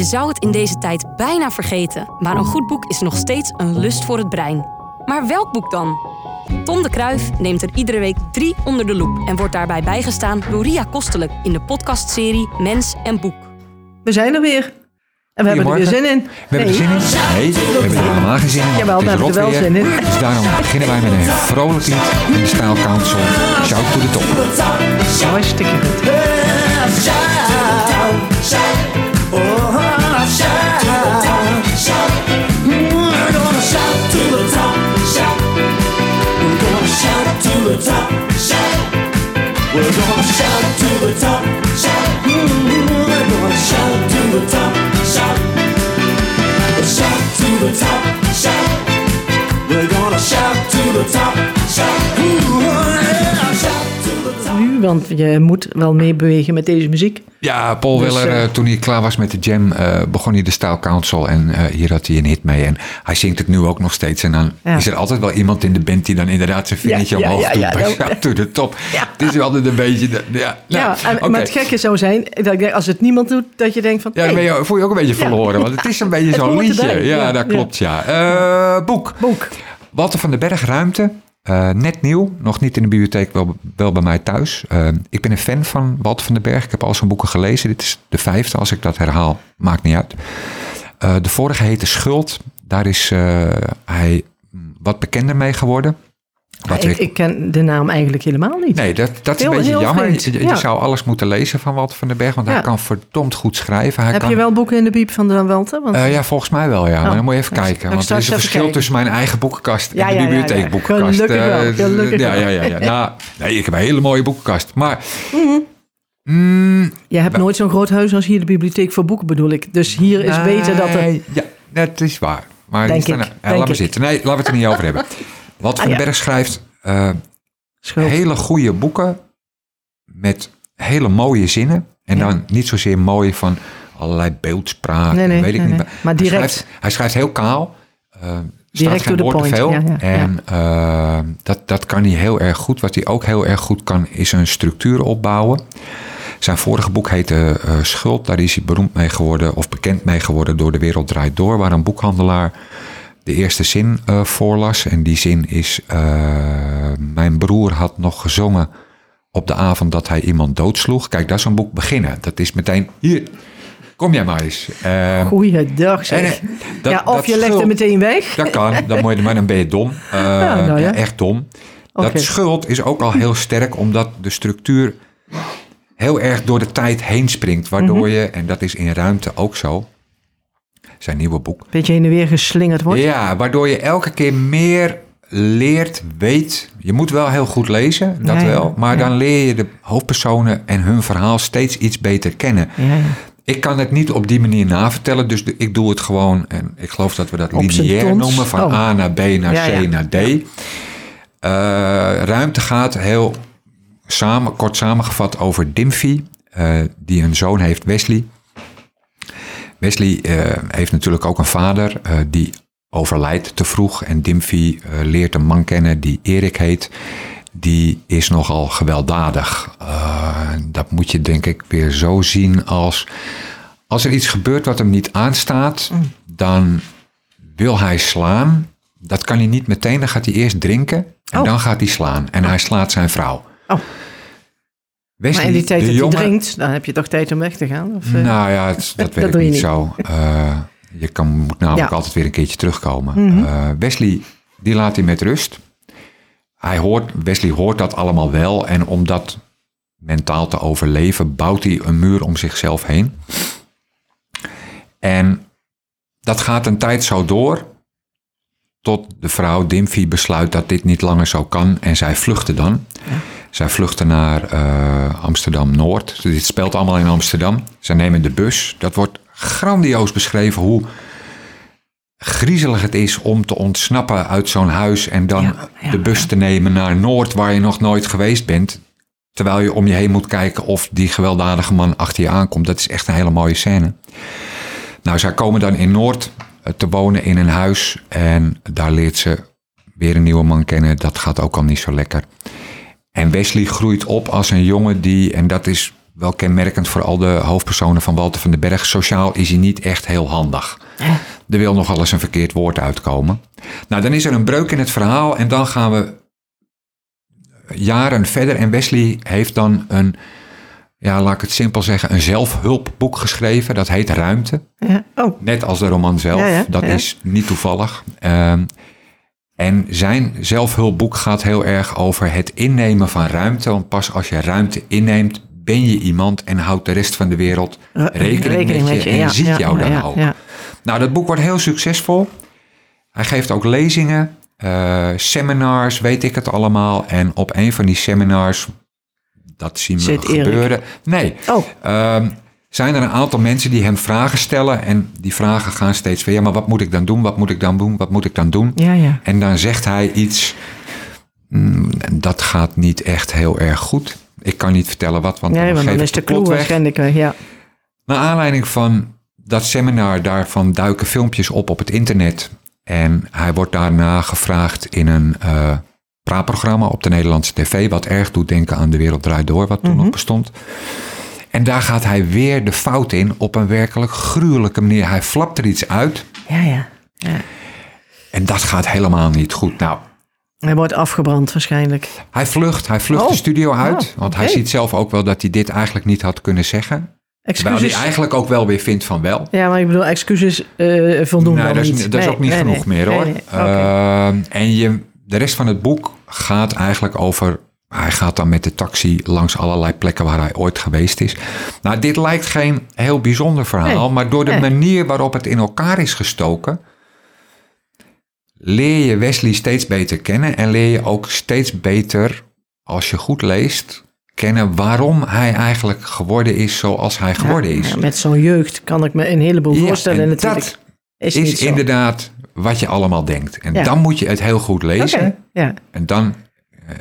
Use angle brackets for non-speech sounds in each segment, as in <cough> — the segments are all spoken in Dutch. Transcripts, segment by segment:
Je zou het in deze tijd bijna vergeten, maar een goed boek is nog steeds een lust voor het brein. Maar welk boek dan? Tom de Kruif neemt er iedere week drie onder de loep en wordt daarbij bijgestaan door Ria Kostelijk in de podcastserie Mens en Boek. We zijn er weer. En we hebben er weer zin in. We hebben er zin in? Nee, we hebben er helemaal geen zin in. Jawel, we hebben er wel zin in. Dus daarom beginnen wij met een vrolijk lied in de Style Council. Shout to the top. Hartstikke goed. Top, want je moet wel meebewegen met deze muziek. Ja, Paul Dus, Weller, eh, eh, toen hij klaar was met de jam, eh, begon hij de Style Council. En hier had hij een hit mee. En hij zingt het nu ook nog steeds. En dan Ja. is er altijd wel iemand in de band die dan inderdaad zijn vingertje Ja, omhoog ja, doet. <laughs> ja, to the top. Het is altijd een beetje... de- ja, nou, en, maar het gekke zou zijn, dat ik denk, als het niemand doet, dat je denkt van... Ja, dan ben je, voel je ook een beetje verloren. Want het is een <laughs> beetje zo'n liedje. Ja, dat klopt, ja. Boek. boek. Walter van den Berg, Ruimte. Eh, net nieuw, nog niet in de bibliotheek, wel, wel bij mij thuis. Eh, ik ben een fan van Walter van den Berg. Ik heb al zijn boeken gelezen. Dit is de vijfde, als ik dat herhaal. Maakt niet uit. Eh, de vorige heette Schuld. Daar is hij wat bekender mee geworden. Wat ik, ken de naam eigenlijk helemaal niet. Nee, dat, dat is Heel- een beetje jammer. Je, je ja. zou alles moeten lezen van Walter van den Berg. Want hij kan verdomd goed schrijven. Hij Heb kan, je wel boeken in de bieb van de Walter? Want, Eh, ja, volgens mij wel, ja. maar dan moet je even kijken. Want er is een verschil kijken. tussen mijn eigen boekenkast en de ja, ja, ja. bibliotheekboekenkast. Gelukkig wel, Eh, gelukkig ja, ja, ja, ja. <laughs> Nou, nee, ik heb een hele mooie boekenkast. Maar Mhm. mm, je hebt nooit zo'n groot huis als hier de bibliotheek voor boeken bedoel ik. Dus hier is weten dat er... Ja, dat is waar. Maar Denk ik, laat maar zitten. Nee, laten we het er niet over hebben. <laughs> Wat van Ah, den ja. Berg schrijft eh, hele goede boeken met hele mooie zinnen. En dan niet zozeer mooi van allerlei beeldspraak. Nee, nee, weet ik nee, niet. Maar Hij direct. schrijft, hij schrijft heel kaal. eh Direct geen te point. veel. Ja, ja, ja. en eh, dat, dat kan hij heel erg goed. Wat hij ook heel erg goed kan, is een structuur opbouwen. Zijn vorige boek heette Schuld. Daar is hij beroemd mee geworden, of bekend mee geworden door De Wereld Draait Door, waar een boekhandelaar de eerste zin eh, voorlas. En die zin is: eh, Mijn broer had nog gezongen op de avond dat hij iemand doodsloeg. Kijk, dat is een boek beginnen. Dat is meteen: Hier, kom jij maar eens. Eh, Goeiedag zeg. en, dat- ja, of dat je legt hem meteen weg. dat kan, dan, moet je, maar dan ben je dom. Eh, <laughs> nou ja. Echt dom. Dat schuld is ook al heel sterk, omdat de structuur heel erg door de tijd heen springt. Waardoor Mhm. je, en dat is in ruimte ook zo, zijn nieuwe boek. Beetje heen en weer geslingerd wordt. Ja, waardoor je elke keer meer leert, weet. Je moet wel heel goed lezen, dat Ja, ja, wel. Maar ja. dan leer je de hoofdpersonen en hun verhaal steeds iets beter kennen. Ik kan het niet op die manier navertellen, dus de- ik doe het gewoon. En ik geloof dat we dat Op lineair noemen, van Oh. A naar B naar C naar D. Eh, ruimte gaat heel samen, kort samengevat over Dimfy, eh, die een zoon heeft, Wesley. Wesley eh, heeft natuurlijk ook een vader eh, die overlijdt te vroeg. En Dimfy eh, leert een man kennen die Erik heet. Die is nogal gewelddadig. Dat moet je denk ik weer zo zien als... Als er iets gebeurt wat hem niet aanstaat, dan wil hij slaan. Dat kan hij niet meteen. Dan gaat hij eerst drinken en Oh. dan gaat hij slaan. En hij slaat zijn vrouw. Oh. Wesley, Maar in die tijd dat jongen, hij drinkt, dan heb je toch tijd om weg te gaan? Of, eh? nou ja, het- dat <laughs> doe je niet, niet. zo. Eh, je kan, moet namelijk Ja. altijd weer een keertje terugkomen. Mhm. Eh, Wesley, die laat hij met rust. Hij hoort, Wesley hoort dat allemaal wel. En om dat mentaal te overleven, bouwt hij een muur om zichzelf heen. En dat gaat een tijd zo door. Tot de vrouw Dimfy besluit dat dit niet langer zo kan. En zij vluchten dan. Zij vluchten naar eh, Amsterdam-Noord. Dit speelt allemaal in Amsterdam. Zij nemen de bus. Dat wordt grandioos beschreven hoe griezelig het is om te ontsnappen uit zo'n huis en dan Ja, ja, de bus te nemen naar Noord waar je nog nooit geweest bent. Terwijl je om je heen moet kijken of die gewelddadige man achter je aankomt. Dat is echt een hele mooie scène. Nou, zij komen dan in Noord eh, te wonen in een huis en daar leert ze weer een nieuwe man kennen. Dat gaat ook al niet zo lekker. En Wesley groeit op als een jongen die, en dat is wel kenmerkend voor al de hoofdpersonen van Walter van den Berg. Sociaal is hij niet echt heel handig. Er wil nogal eens een verkeerd woord uitkomen. Nou, dan is er een breuk in het verhaal en dan gaan we jaren verder. En Wesley heeft dan een, ja, laat ik het simpel zeggen, een zelfhulpboek geschreven. Dat heet Ruimte. Ja. Oh, Net als de roman zelf. Ja, ja, dat is niet toevallig. Ehm, en zijn zelfhulpboek gaat heel erg over het innemen van ruimte. Want pas als je ruimte inneemt, ben je iemand en houdt de rest van de wereld re- rekening, met je, en ja, ziet ja, jou dan ja, ook. Nou, dat boek wordt heel succesvol. Hij geeft ook lezingen, eh, seminars, weet ik het allemaal. En op een van die seminars, dat zien we Zit Erik. gebeuren. Nee, Oh, Ehm, zijn er een aantal mensen die hem vragen stellen. En die vragen gaan steeds weer, ja, maar wat moet ik dan doen? Wat moet ik dan doen? Wat moet ik dan doen? ja, ja. En dan zegt hij iets, mm, dat gaat niet echt heel erg goed. Ik kan niet vertellen wat, want Nee, dan want dan is de clue waarschijnlijk weg, ja. Naar aanleiding van dat seminar, daarvan duiken filmpjes op op het internet. En hij wordt daarna gevraagd in een eh praatprogramma op de Nederlandse tv. Wat erg doet denken aan De Wereld Draait Door, wat toen nog bestond. En daar gaat hij weer de fout in op een werkelijk gruwelijke manier. Hij flapt er iets uit Ja, ja. ja. en dat gaat helemaal niet goed. Nou, Hij wordt afgebrand waarschijnlijk. hij vlucht, hij vlucht Oh. de studio uit. Oh, want hij ziet zelf ook wel dat hij dit eigenlijk niet had kunnen zeggen. Terwijl hij Excuses. eigenlijk ook wel weer vindt van wel. Ja, maar ik bedoel, excuses eh voldoen dan dat is, niet. dat is Nee, ook niet nee, genoeg nee. meer hoor. Ehm, en je, de rest van het boek gaat eigenlijk over. Hij gaat dan met de taxi langs allerlei plekken waar hij ooit geweest is. Nou, dit lijkt geen heel bijzonder verhaal, Nee, maar door de nee. manier waarop het in elkaar is gestoken, leer je Wesley steeds beter kennen en leer je ook steeds beter, als je goed leest, kennen waarom hij eigenlijk geworden is zoals hij geworden is. Ja, met zo'n jeugd kan ik me een heleboel Ja, voorstellen en natuurlijk. dat is inderdaad wat je allemaal denkt. En dan moet je het heel goed lezen. En dan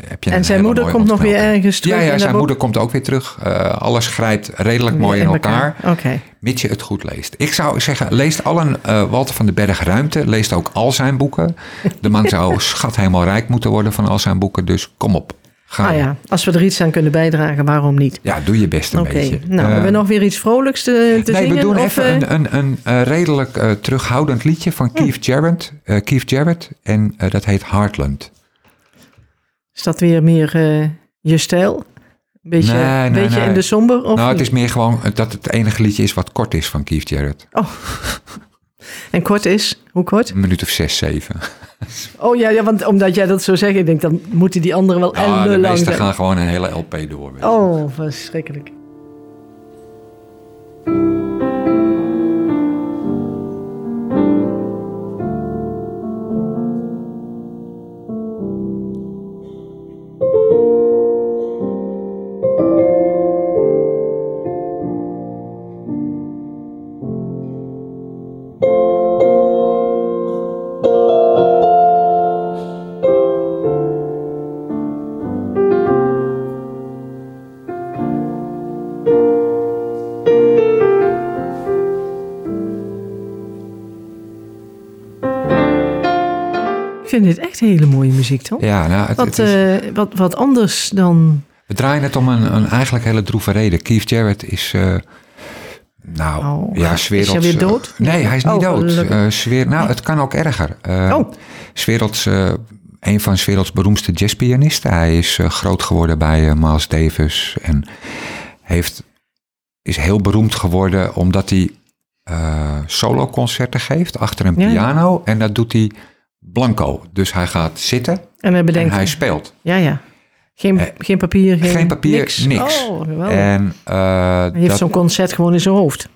heb je En zijn moeder komt nog weer ergens terug Ja, ja zijn moeder komt ook weer terug. Eh, alles grijpt redelijk mooi in elkaar, Oké. mits je het goed leest. Ik zou zeggen, lees allen eh, Walter van den Berg Ruimte. Leest ook al zijn boeken. De man <laughs> zou schat helemaal rijk moeten worden van al zijn boeken. Dus kom op. Ga. Ah ja, als we er iets aan kunnen bijdragen, waarom niet? Ja, doe je best een beetje. nou, Eh, hebben we nog weer iets vrolijks te, te nee, zingen? we doen of, even eh, een, een, een, eh, redelijk eh, terughoudend liedje van Keith Jarrett. eh, Keith Jarrett en eh, dat heet Heartland. Is dat weer meer eh, je stijl? Beetje, Nee, nee, beetje nee. in de somber? Of nou, het is meer gewoon dat het enige liedje is wat kort is van Keith Jarrett. En kort is? Hoe kort? Een minuut of zes, zeven. Oh ja, ja want omdat jij dat zo zegt, ik denk dan moeten die anderen wel Ja, de ellenlang meesten zijn. gaan gewoon een hele LP door. Oh, verschrikkelijk. Hele mooie muziek, toch? Ja, nou, het, Wat, het is- eh, wat, wat anders dan... we draaien het om een, een eigenlijk hele droeve reden. Keith Jarrett is... eh, nou, Oh, ja, is hij weer dood? Nee, hij is niet Oh, dood. Eh, sfeer, nou, het kan ook erger. Eh, Oh. eh, een van 's werelds beroemdste jazzpianisten. Hij is eh, groot geworden bij eh, Miles Davis. En heeft, is heel beroemd geworden omdat hij eh soloconcerten geeft achter een ja. piano. En dat doet hij blanco. Dus hij gaat zitten En hij bedenkt... en hij speelt. Ja, ja. Geen, Eh, geen papier, geen, Geen papier, niks. niks. Oh, geweldig. En, eh, hij heeft dat- zo'n concert gewoon in zijn hoofd.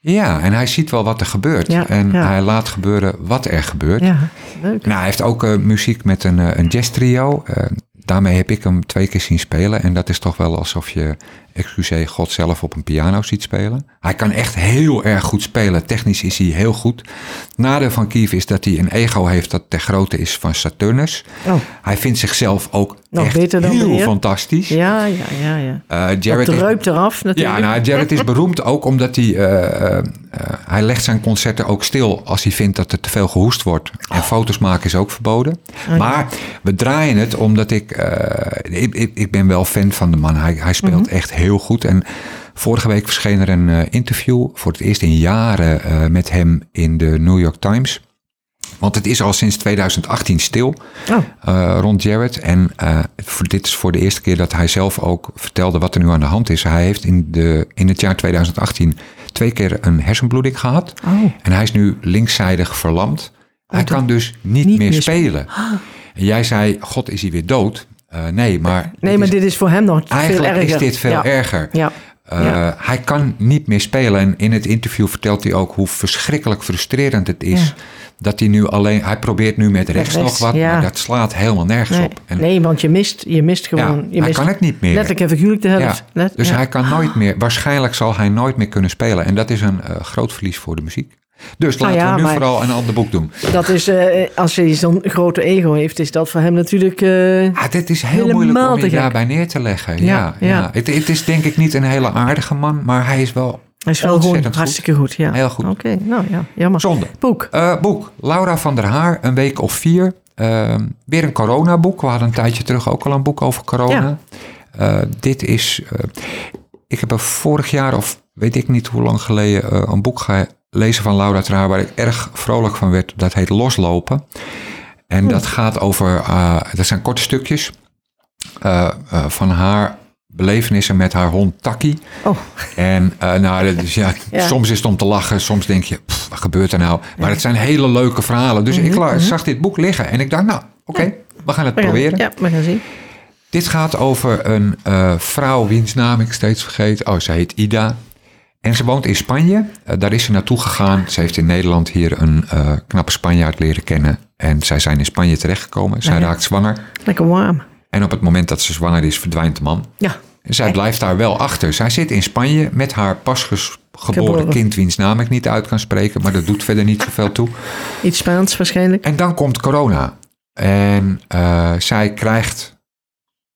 ja, en hij ziet wel wat er gebeurt. Ja, en ja. hij laat gebeuren wat er gebeurt. Ja, leuk. Nou, hij heeft ook eh, muziek met een, eh, een jazz trio. Eh, daarmee heb ik hem twee keer zien spelen. En dat is toch wel alsof je, excuseer, God zelf op een piano ziet spelen. Hij kan echt heel erg goed spelen. Technisch is hij heel goed. Nadeel van Kief is dat hij een ego heeft dat ter grootte is van Saturnus. Oh, Hij vindt zichzelf ook Nog echt beter dan de heel fantastisch. ja, ja, ja. ja. Eh, Dat Jared druipt eraf ja, natuurlijk. nou, Jared is beroemd ook omdat hij... eh, eh, hij legt zijn concerten ook stil als hij vindt dat er te veel gehoest wordt. En foto's maken is ook verboden. ja. Maar we draaien het omdat ik... ik, ik... Ik ben wel fan van de man. Hij, hij speelt echt heel heel goed. En vorige week verscheen er een eh, interview voor het eerst in jaren eh, met hem in de New York Times. Want het is al sinds 2018 stil Oh. eh, rond Jared. En voor, dit is voor de eerste keer dat hij zelf ook vertelde wat er nu aan de hand is. Hij heeft in, de, in het jaar 2018 twee keer een hersenbloeding gehad. Oh. En hij is nu linkszijdig verlamd. Hij dat- kan dus niet, niet meer meer spelen. <gasps> En jij zei, god is hij weer dood? Eh, nee, maar, Nee, maar is- dit is voor hem nog veel eigenlijk erger. is dit veel ja. erger. Ja. Eh, Ja. Hij kan niet meer spelen. En in het interview vertelt hij ook hoe verschrikkelijk frustrerend het is. Ja. Dat hij nu alleen... Hij probeert nu met rechts, rechts, nog wat, ja. maar dat slaat helemaal nergens Nee, op. En, nee, want je mist, je mist gewoon... je hij mist kan het niet meer. Letterlijk en figuurlijk de helft. Let- dus hij kan nooit meer... Waarschijnlijk zal hij nooit meer kunnen spelen. En dat is een eh, groot verlies voor de muziek. Dus Nou laten ja, we nu vooral een ander boek doen. Dat is, eh, als hij zo'n grote ego heeft, is dat voor hem natuurlijk... eh, Ah, dit is heel moeilijk om je daarbij neer te leggen. Ja, Ja. Het, het is denk ik niet een hele aardige man, maar hij is wel hij is wel gewoon goed. hartstikke goed. ja. Heel goed. Oké, nou ja, jammer. Zonde. Boek. Eh, boek. Laura van der Haar, een week of vier. Ehm, weer een coronaboek. We hadden een tijdje terug ook al een boek over corona. Dit is... ik heb er vorig jaar, of weet ik niet hoe lang geleden... een boek gelezen van Laura Haar... waar ik erg vrolijk van werd. Dat heet Loslopen. En dat gaat over... eh, dat zijn korte stukjes... eh, eh, van haar belevenissen met haar hond Taki. Oh, En nou, is, ja, <laughs> Ja. soms is het om te lachen, soms denk je, pff, wat gebeurt er nou? Maar het zijn hele leuke verhalen. Dus ik la- zag dit boek liggen en ik dacht, nou, oké, we gaan het we gaan- proberen. Ja, we gaan zien. Dit gaat over een vrouw wiens naam ik steeds vergeet. Oh, ze heet Ida. En ze woont in Spanje. Eh, daar is ze naartoe gegaan. Ze heeft in Nederland hier een eh, knappe Spanjaard leren kennen. En zij zijn in Spanje terechtgekomen. Zij Ja, ja. raakt zwanger. Lekker warm. En op het moment dat ze zwanger is, verdwijnt de man. Ja, En Zij blijft daar wel achter. Zij zit in Spanje met haar pas ges- geboren Geboren. kind, wiens naam ik niet uit kan spreken, maar dat doet verder niet zoveel toe. iets Spaans waarschijnlijk. En dan komt corona. En eh, zij krijgt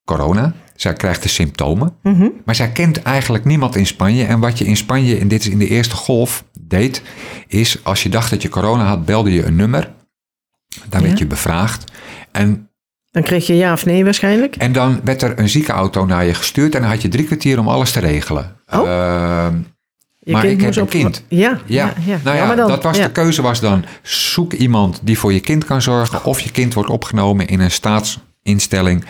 corona. Zij krijgt de symptomen. Mhm. Maar zij kent eigenlijk niemand in Spanje. En wat je in Spanje, en dit is in de eerste golf, deed, is als je dacht dat je corona had, belde je een nummer. Dan werd je bevraagd. En Dan kreeg je ja of nee waarschijnlijk. En dan werd er een ziekenauto naar je gestuurd en dan had je drie kwartier om alles te regelen. Oh. Ehm, maar ik heb een op- kind. Ja, ja. ja, ja. nou ja, dan- dat was de keuze was dan zoek iemand die voor je kind kan zorgen of je kind wordt opgenomen in een staatsinstelling.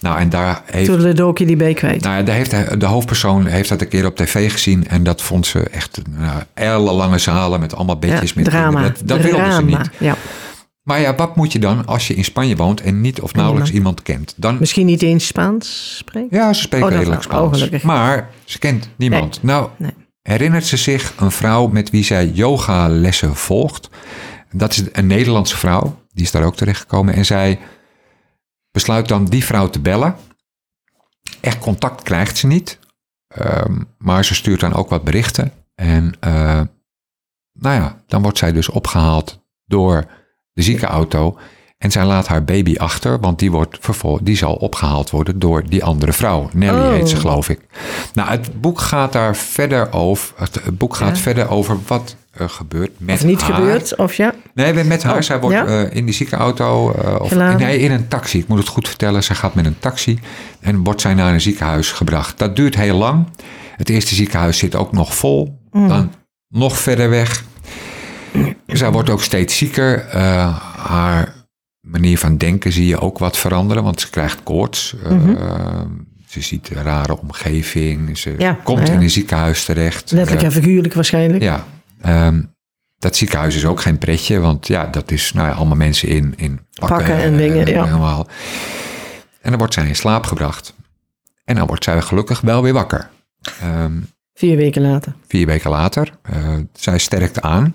Nou en daar heeft, Toedeledokie die bij kwijt. nou, daar heeft hij- de hoofdpersoon heeft dat een keer op tv gezien en dat vond ze echt nou, ellenlange zalen met allemaal bedjes ja, met drama. Dat, dat wilde ze niet. Ja. Maar ja, wat moet je dan als je in Spanje woont en niet of nauwelijks iemand kent? Dan Misschien niet eens Spaans spreken. Ja, ze spreken Oh, redelijk. Oh, Spaans. maar ze kent niemand. Nou, Nee. herinnert ze zich een vrouw met wie zij yogalessen volgt. Dat is een Nederlandse vrouw. Die is daar ook terechtgekomen. En zij besluit dan die vrouw te bellen. Echt contact krijgt ze niet. Ehm, maar ze stuurt dan ook wat berichten. En eh, nou ja, dan wordt zij dus opgehaald door de ziekenauto. En zij laat haar baby achter, want die, wordt vervol- die zal opgehaald worden door die andere vrouw. Nelly Oh. heet ze, geloof ik. Nou, het boek gaat daar verder over. Het, het boek gaat Ja. verder over wat gebeurt met Of niet haar. gebeurd, of ja. Nee, met haar. Oh, zij wordt ja? eh, in die ziekenauto, eh, of nee, in een taxi. Ik moet het goed vertellen. Zij gaat met een taxi en wordt zij naar een ziekenhuis gebracht. Dat duurt heel lang. Het eerste ziekenhuis zit ook nog vol. Mm. Dan nog verder weg. Zij wordt ook steeds zieker. Eh, haar manier van denken zie je ook wat veranderen, want ze krijgt koorts. Eh, Ze ziet een rare omgeving. Ze Mhm. Ja, komt nou ja. in een ziekenhuis terecht. Letterlijk Eh, en figuurlijk waarschijnlijk. ja, ehm, dat ziekenhuis is ook geen pretje, want ja, dat is nou ja, allemaal mensen in, in pakken, Pakken en dingen, ja. helemaal. En dan wordt zij in slaap gebracht. En dan wordt zij gelukkig wel weer wakker. Ehm, Vier weken later. vier weken later. eh, zij sterkt aan.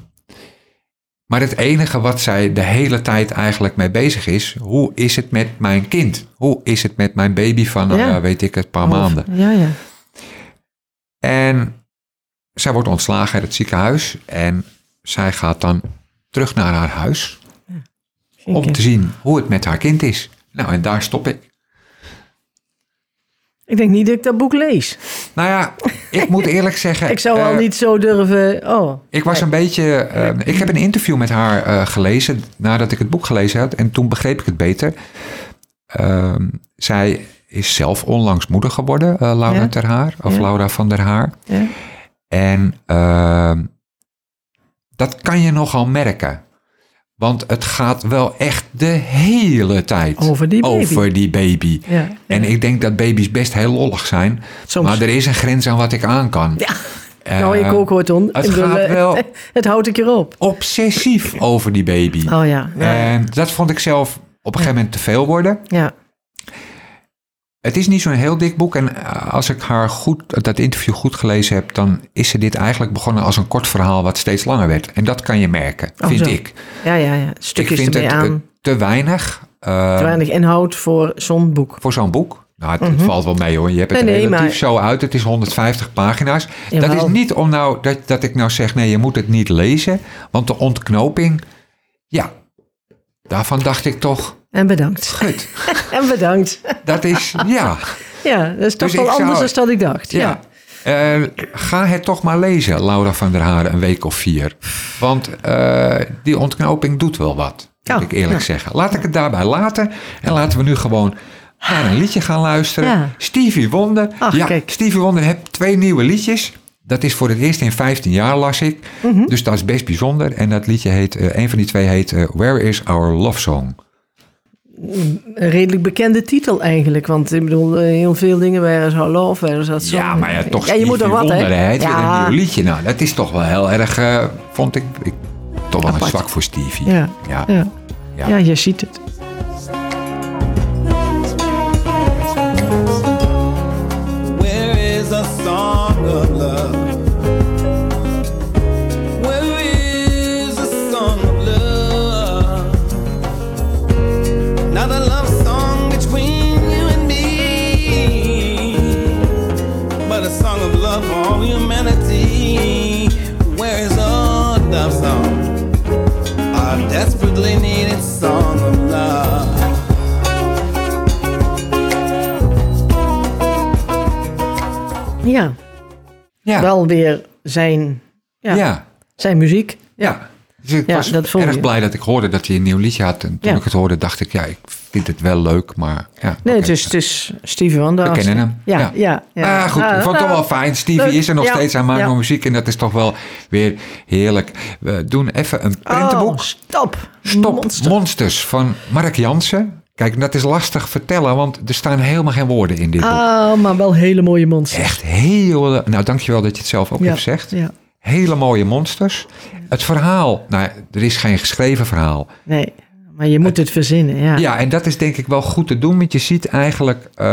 Maar het enige wat zij de hele tijd eigenlijk mee bezig is, hoe is het met mijn kind? Hoe is het met mijn baby van, nou Ja. weet ik het, een paar maanden? Ja, ja. En zij wordt ontslagen uit het ziekenhuis en zij gaat dan terug naar haar huis om te zien hoe het met haar kind is. Nou, en daar stop ik. Ik denk niet dat ik dat boek lees. Nou ja, ik moet eerlijk zeggen. <laughs> Ik zou al eh, niet zo durven... Oh, Ik was een beetje. eh, ik heb een interview met haar eh, gelezen nadat ik het boek gelezen had. En toen begreep ik het beter. Ehm, zij is zelf onlangs moeder geworden, Laura Ja. ter Haar, of Ja. Laura van der Haar. Ja. En ehm, dat kan je nogal merken. Want het gaat wel echt de hele tijd Over die baby. over die baby. Ja, En ik denk dat baby's best heel lollig zijn. Soms. Maar er is een grens aan wat ik aan kan. Ja. Eh, nou, ik ook hoor, Ton. het Ik bedoel, gaat wel- <laughs> Het houdt een keer op. Obsessief over die baby. Oh ja. Ja. En dat vond ik zelf op een gegeven moment te veel worden. ja. Het is niet zo'n heel dik boek. En eh, als ik haar goed, dat interview goed gelezen heb, dan is ze dit eigenlijk begonnen als een kort verhaal wat steeds langer werd. En dat kan je merken, Oh, vind zo. ik. Ja, ja, ja. Ik Stukjes vind ermee het eh, aan. te weinig. eh, Te weinig inhoud voor zo'n boek. voor zo'n boek. Nou, het, het valt wel mee hoor. Je hebt het Mhm. Nee, relatief maar- zo uit. Het is 150 pagina's. Dat is niet om nou dat, dat ik nou zeg, nee, je moet het niet lezen. Want de ontknoping, ja, daarvan dacht ik toch, En bedankt. gut, <laughs> En bedankt. dat is, ja, Ja, dat is toch Dus wel ik zou- anders dan ik dacht. ja. Ja. Eh, ga het toch maar lezen, Laura van der Haar, een week of vier. Want eh, die ontknoping doet wel wat, moet Ja, ik eerlijk ja. zeggen. Laat ik het daarbij laten. En laten we nu gewoon naar een liedje gaan luisteren. Stevie Wonder. Ach, ja, kijk. Stevie Wonder heeft twee nieuwe liedjes. Dat is voor het eerst in 15 jaar, las ik. Mhm. Dus dat is best bijzonder. En dat liedje heet, eh, een van die twee heet Where is Our Love Song? Een redelijk bekende titel eigenlijk. Want ik bedoel, eh, heel veel dingen waren zo love, waren dat zo. Ja, maar ja, toch Ja, je moet toch wat, hè? weer een Ja. nieuw liedje. Nou, dat is toch wel heel erg, eh, vond ik, ik toch wel een zwak voor Stevie. Ja. ja. Ja. Ja. ja, je ziet het. A song of love for all humanity. Where is a love song? A desperately needed song of love. Ja, Ja. wel weer zijn, ja, ja. zijn muziek. Ja. Dus ik Ja, was erg je. blij dat ik hoorde dat hij een nieuw liedje had. En toen Ja. ik het hoorde, dacht ik, ja, ik vind het wel leuk, maar ja. Nee, het, is, het is Stevie Wonder. We kennen hem. Ja, Ja. ja. Ah, goed, ik vond het toch wel fijn. Stevie leuk. is er nog steeds aan nog muziek en dat is toch wel weer heerlijk. We doen even een prentenboek. Oh, stop. Stop, Monster. Monsters van Mark Jansen. Kijk, dat is lastig vertellen, want er staan helemaal geen woorden in dit boek. Ah, maar wel hele mooie monsters. Echt heel... Nou, dankjewel dat je het zelf ook hebt gezegd. Ja. Hele mooie monsters. Het verhaal, nou, er is geen geschreven verhaal. Nee, maar je moet het verzinnen. Ja. Ja, en dat is denk ik wel goed te doen, want je ziet eigenlijk... eh,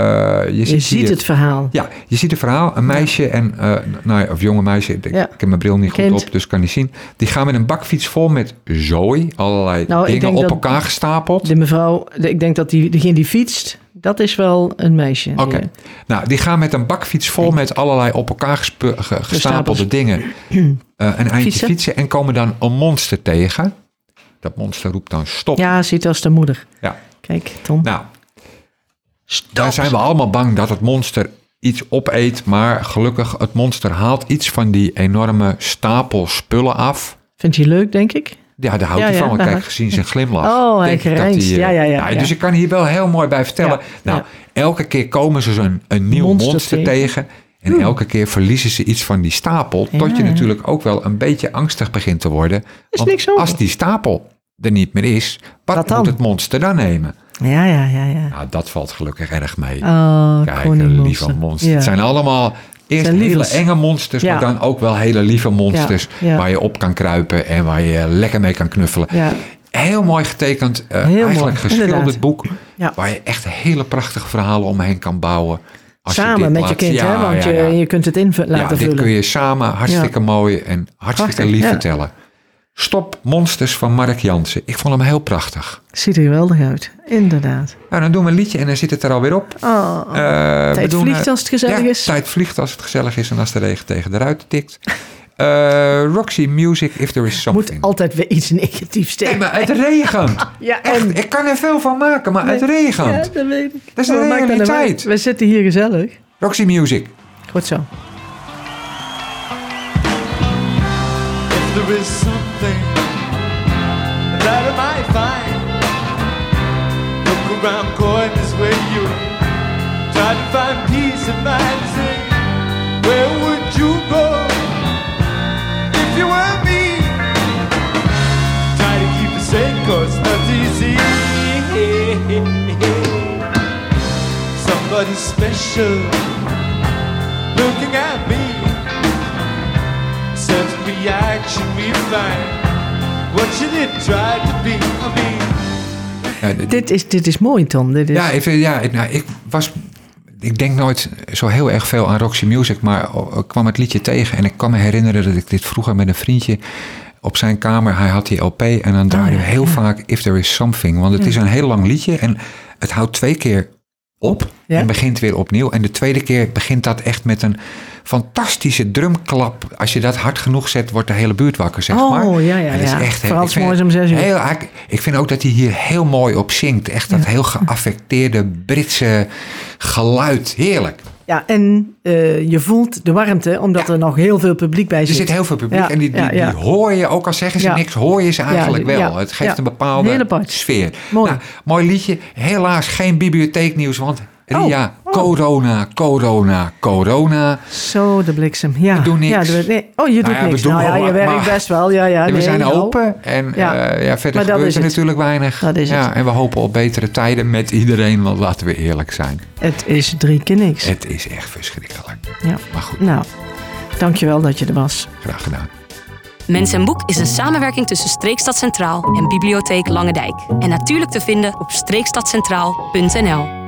je, je ziet ziet hier- het verhaal. Ja, je ziet het verhaal. Een meisje en... eh nou, ja, of jonge meisje, ik, Ja. ik heb mijn bril niet Kind. goed op, dus kan niet zien. Die gaan met een bakfiets vol met zooi. Allerlei Nou, ik dingen denk op dat- elkaar gestapeld. De mevrouw, de- ik denk dat die, degene die fietst, dat is wel een meisje. Oké. Die- Nou, die gaan met een bakfiets vol met allerlei op elkaar ge- gestapelde dingen <clears throat> eh, een eindje Fietsen. fietsen. en komen dan een monster tegen. Dat monster roept dan stop. Ja, ziet als de moeder. Ja. Kijk, Tom. Nou, Stop. daar zijn we allemaal bang dat het monster iets opeet, maar gelukkig het monster haalt iets van die enorme stapel spullen af. Vindt je leuk, denk ik? Ja, daar houdt Ja, hij ja, van. Kijk, gezien zijn glimlach. Oh, hij denk ik dat grijnst. hij, eh, Ja, ja, ja, ja. Dus ik kan hier wel heel mooi bij vertellen. Nou, elke keer komen ze zo'n een nieuw monster, Monster tegen. En elke keer verliezen ze iets van die stapel. tot je natuurlijk ook wel een beetje angstig begint te worden. Want als die stapel er niet meer is, wat, moet het monster dan nemen? Ja, ja, ja, ja. Nou, dat valt gelukkig erg mee. Oh, Kijk, lieve monster. Het zijn allemaal eerst Zijn hele enge monsters, Ja. maar dan ook wel hele lieve monsters. Ja. Waar je op kan kruipen en waar je lekker mee kan knuffelen. Heel mooi getekend, eh, Heel eigenlijk mooi, geschilderd inderdaad. boek. Waar je echt hele prachtige verhalen omheen kan bouwen. Als Samen dit met je kind, hè? Want je, je kunt het in Ja, laten dit vullen. kun je samen hartstikke mooi en hartstikke lief vertellen. Stop Monsters van Mark Jansen. Ik vond hem heel prachtig. Ziet er geweldig uit. Inderdaad. Nou, dan doen we een liedje en dan zit het er alweer op. Oh, Eh, we tijd doen, vliegt eh, als het gezellig ja, is. tijd vliegt als het gezellig is en als de regen tegen de ruiten tikt. <laughs> Eh, Roxy Music, If There Is moet Something. altijd weer iets negatiefs Nee, tegen. maar het regent. <laughs> Ja, Echt, en... ik kan er veel van maken, maar het regent. Ja, dat weet ik. Dat is de maakt dat nou realiteit. We zitten hier gezellig. Roxy Music. Goed zo. There is something that I might find, look around corners where you Try to find peace of mind. Say, where would you go if you were me? Try to keep it sane, cause not easy. Somebody special looking at me. Reaction. What you did try to be, I mean. Ja, d- Dit is, dit is mooi, Tom. Dit is, Ja, even, ja ik- nou, ik was. Ik denk nooit zo heel erg veel aan Roxy Music, maar ik kwam het liedje tegen. En ik kan me herinneren dat ik dit vroeger met een vriendje op zijn kamer, hij had die LP. En dan draaide we heel vaak If There Is Something. Want het is een heel lang liedje en het houdt twee keer op Ja. en begint weer opnieuw. En de tweede keer begint dat echt met een fantastische drumklap. Als je dat hard genoeg zet, wordt de hele buurt wakker, zeg Oh, maar. ja, ja, En dat is ja. echt, Vooral ik vind om zes uur. Heel, ik, ik vind ook dat hij hier heel mooi op zingt. Echt dat heel geaffecteerde Britse geluid. Heerlijk. Ja, en eh, je voelt de warmte, omdat er nog heel veel publiek bij Er zit. zit heel veel publiek Ja, en die, die, hoor je, ook al zeggen ze niks, hoor je ze eigenlijk wel. Het geeft een bepaalde sfeer. Mooi. Nou, mooi liedje. Helaas geen bibliotheeknieuws, want Ria, oh. corona, corona, corona. Zo, de bliksem. Ja. We doen niks. Ja, doe- nee. Oh, je doet Nou ja, we niks. doen nou ja, je werkt maar- best wel. Ja, ja, Ja, we zijn open en Ja. ja. ja, verder Maar gebeurt is er natuurlijk weinig. Dat is ja, het. En we hopen op betere tijden met iedereen, want laten we eerlijk zijn. Het is drie keer niks. Het is echt verschrikkelijk. Ja. Maar goed, Nou, dankjewel dat je er was. graag gedaan. Mens en Boek is een samenwerking tussen Streekstad Centraal en Bibliotheek Lange Dijk. En natuurlijk te vinden op streekstadcentraal.nl.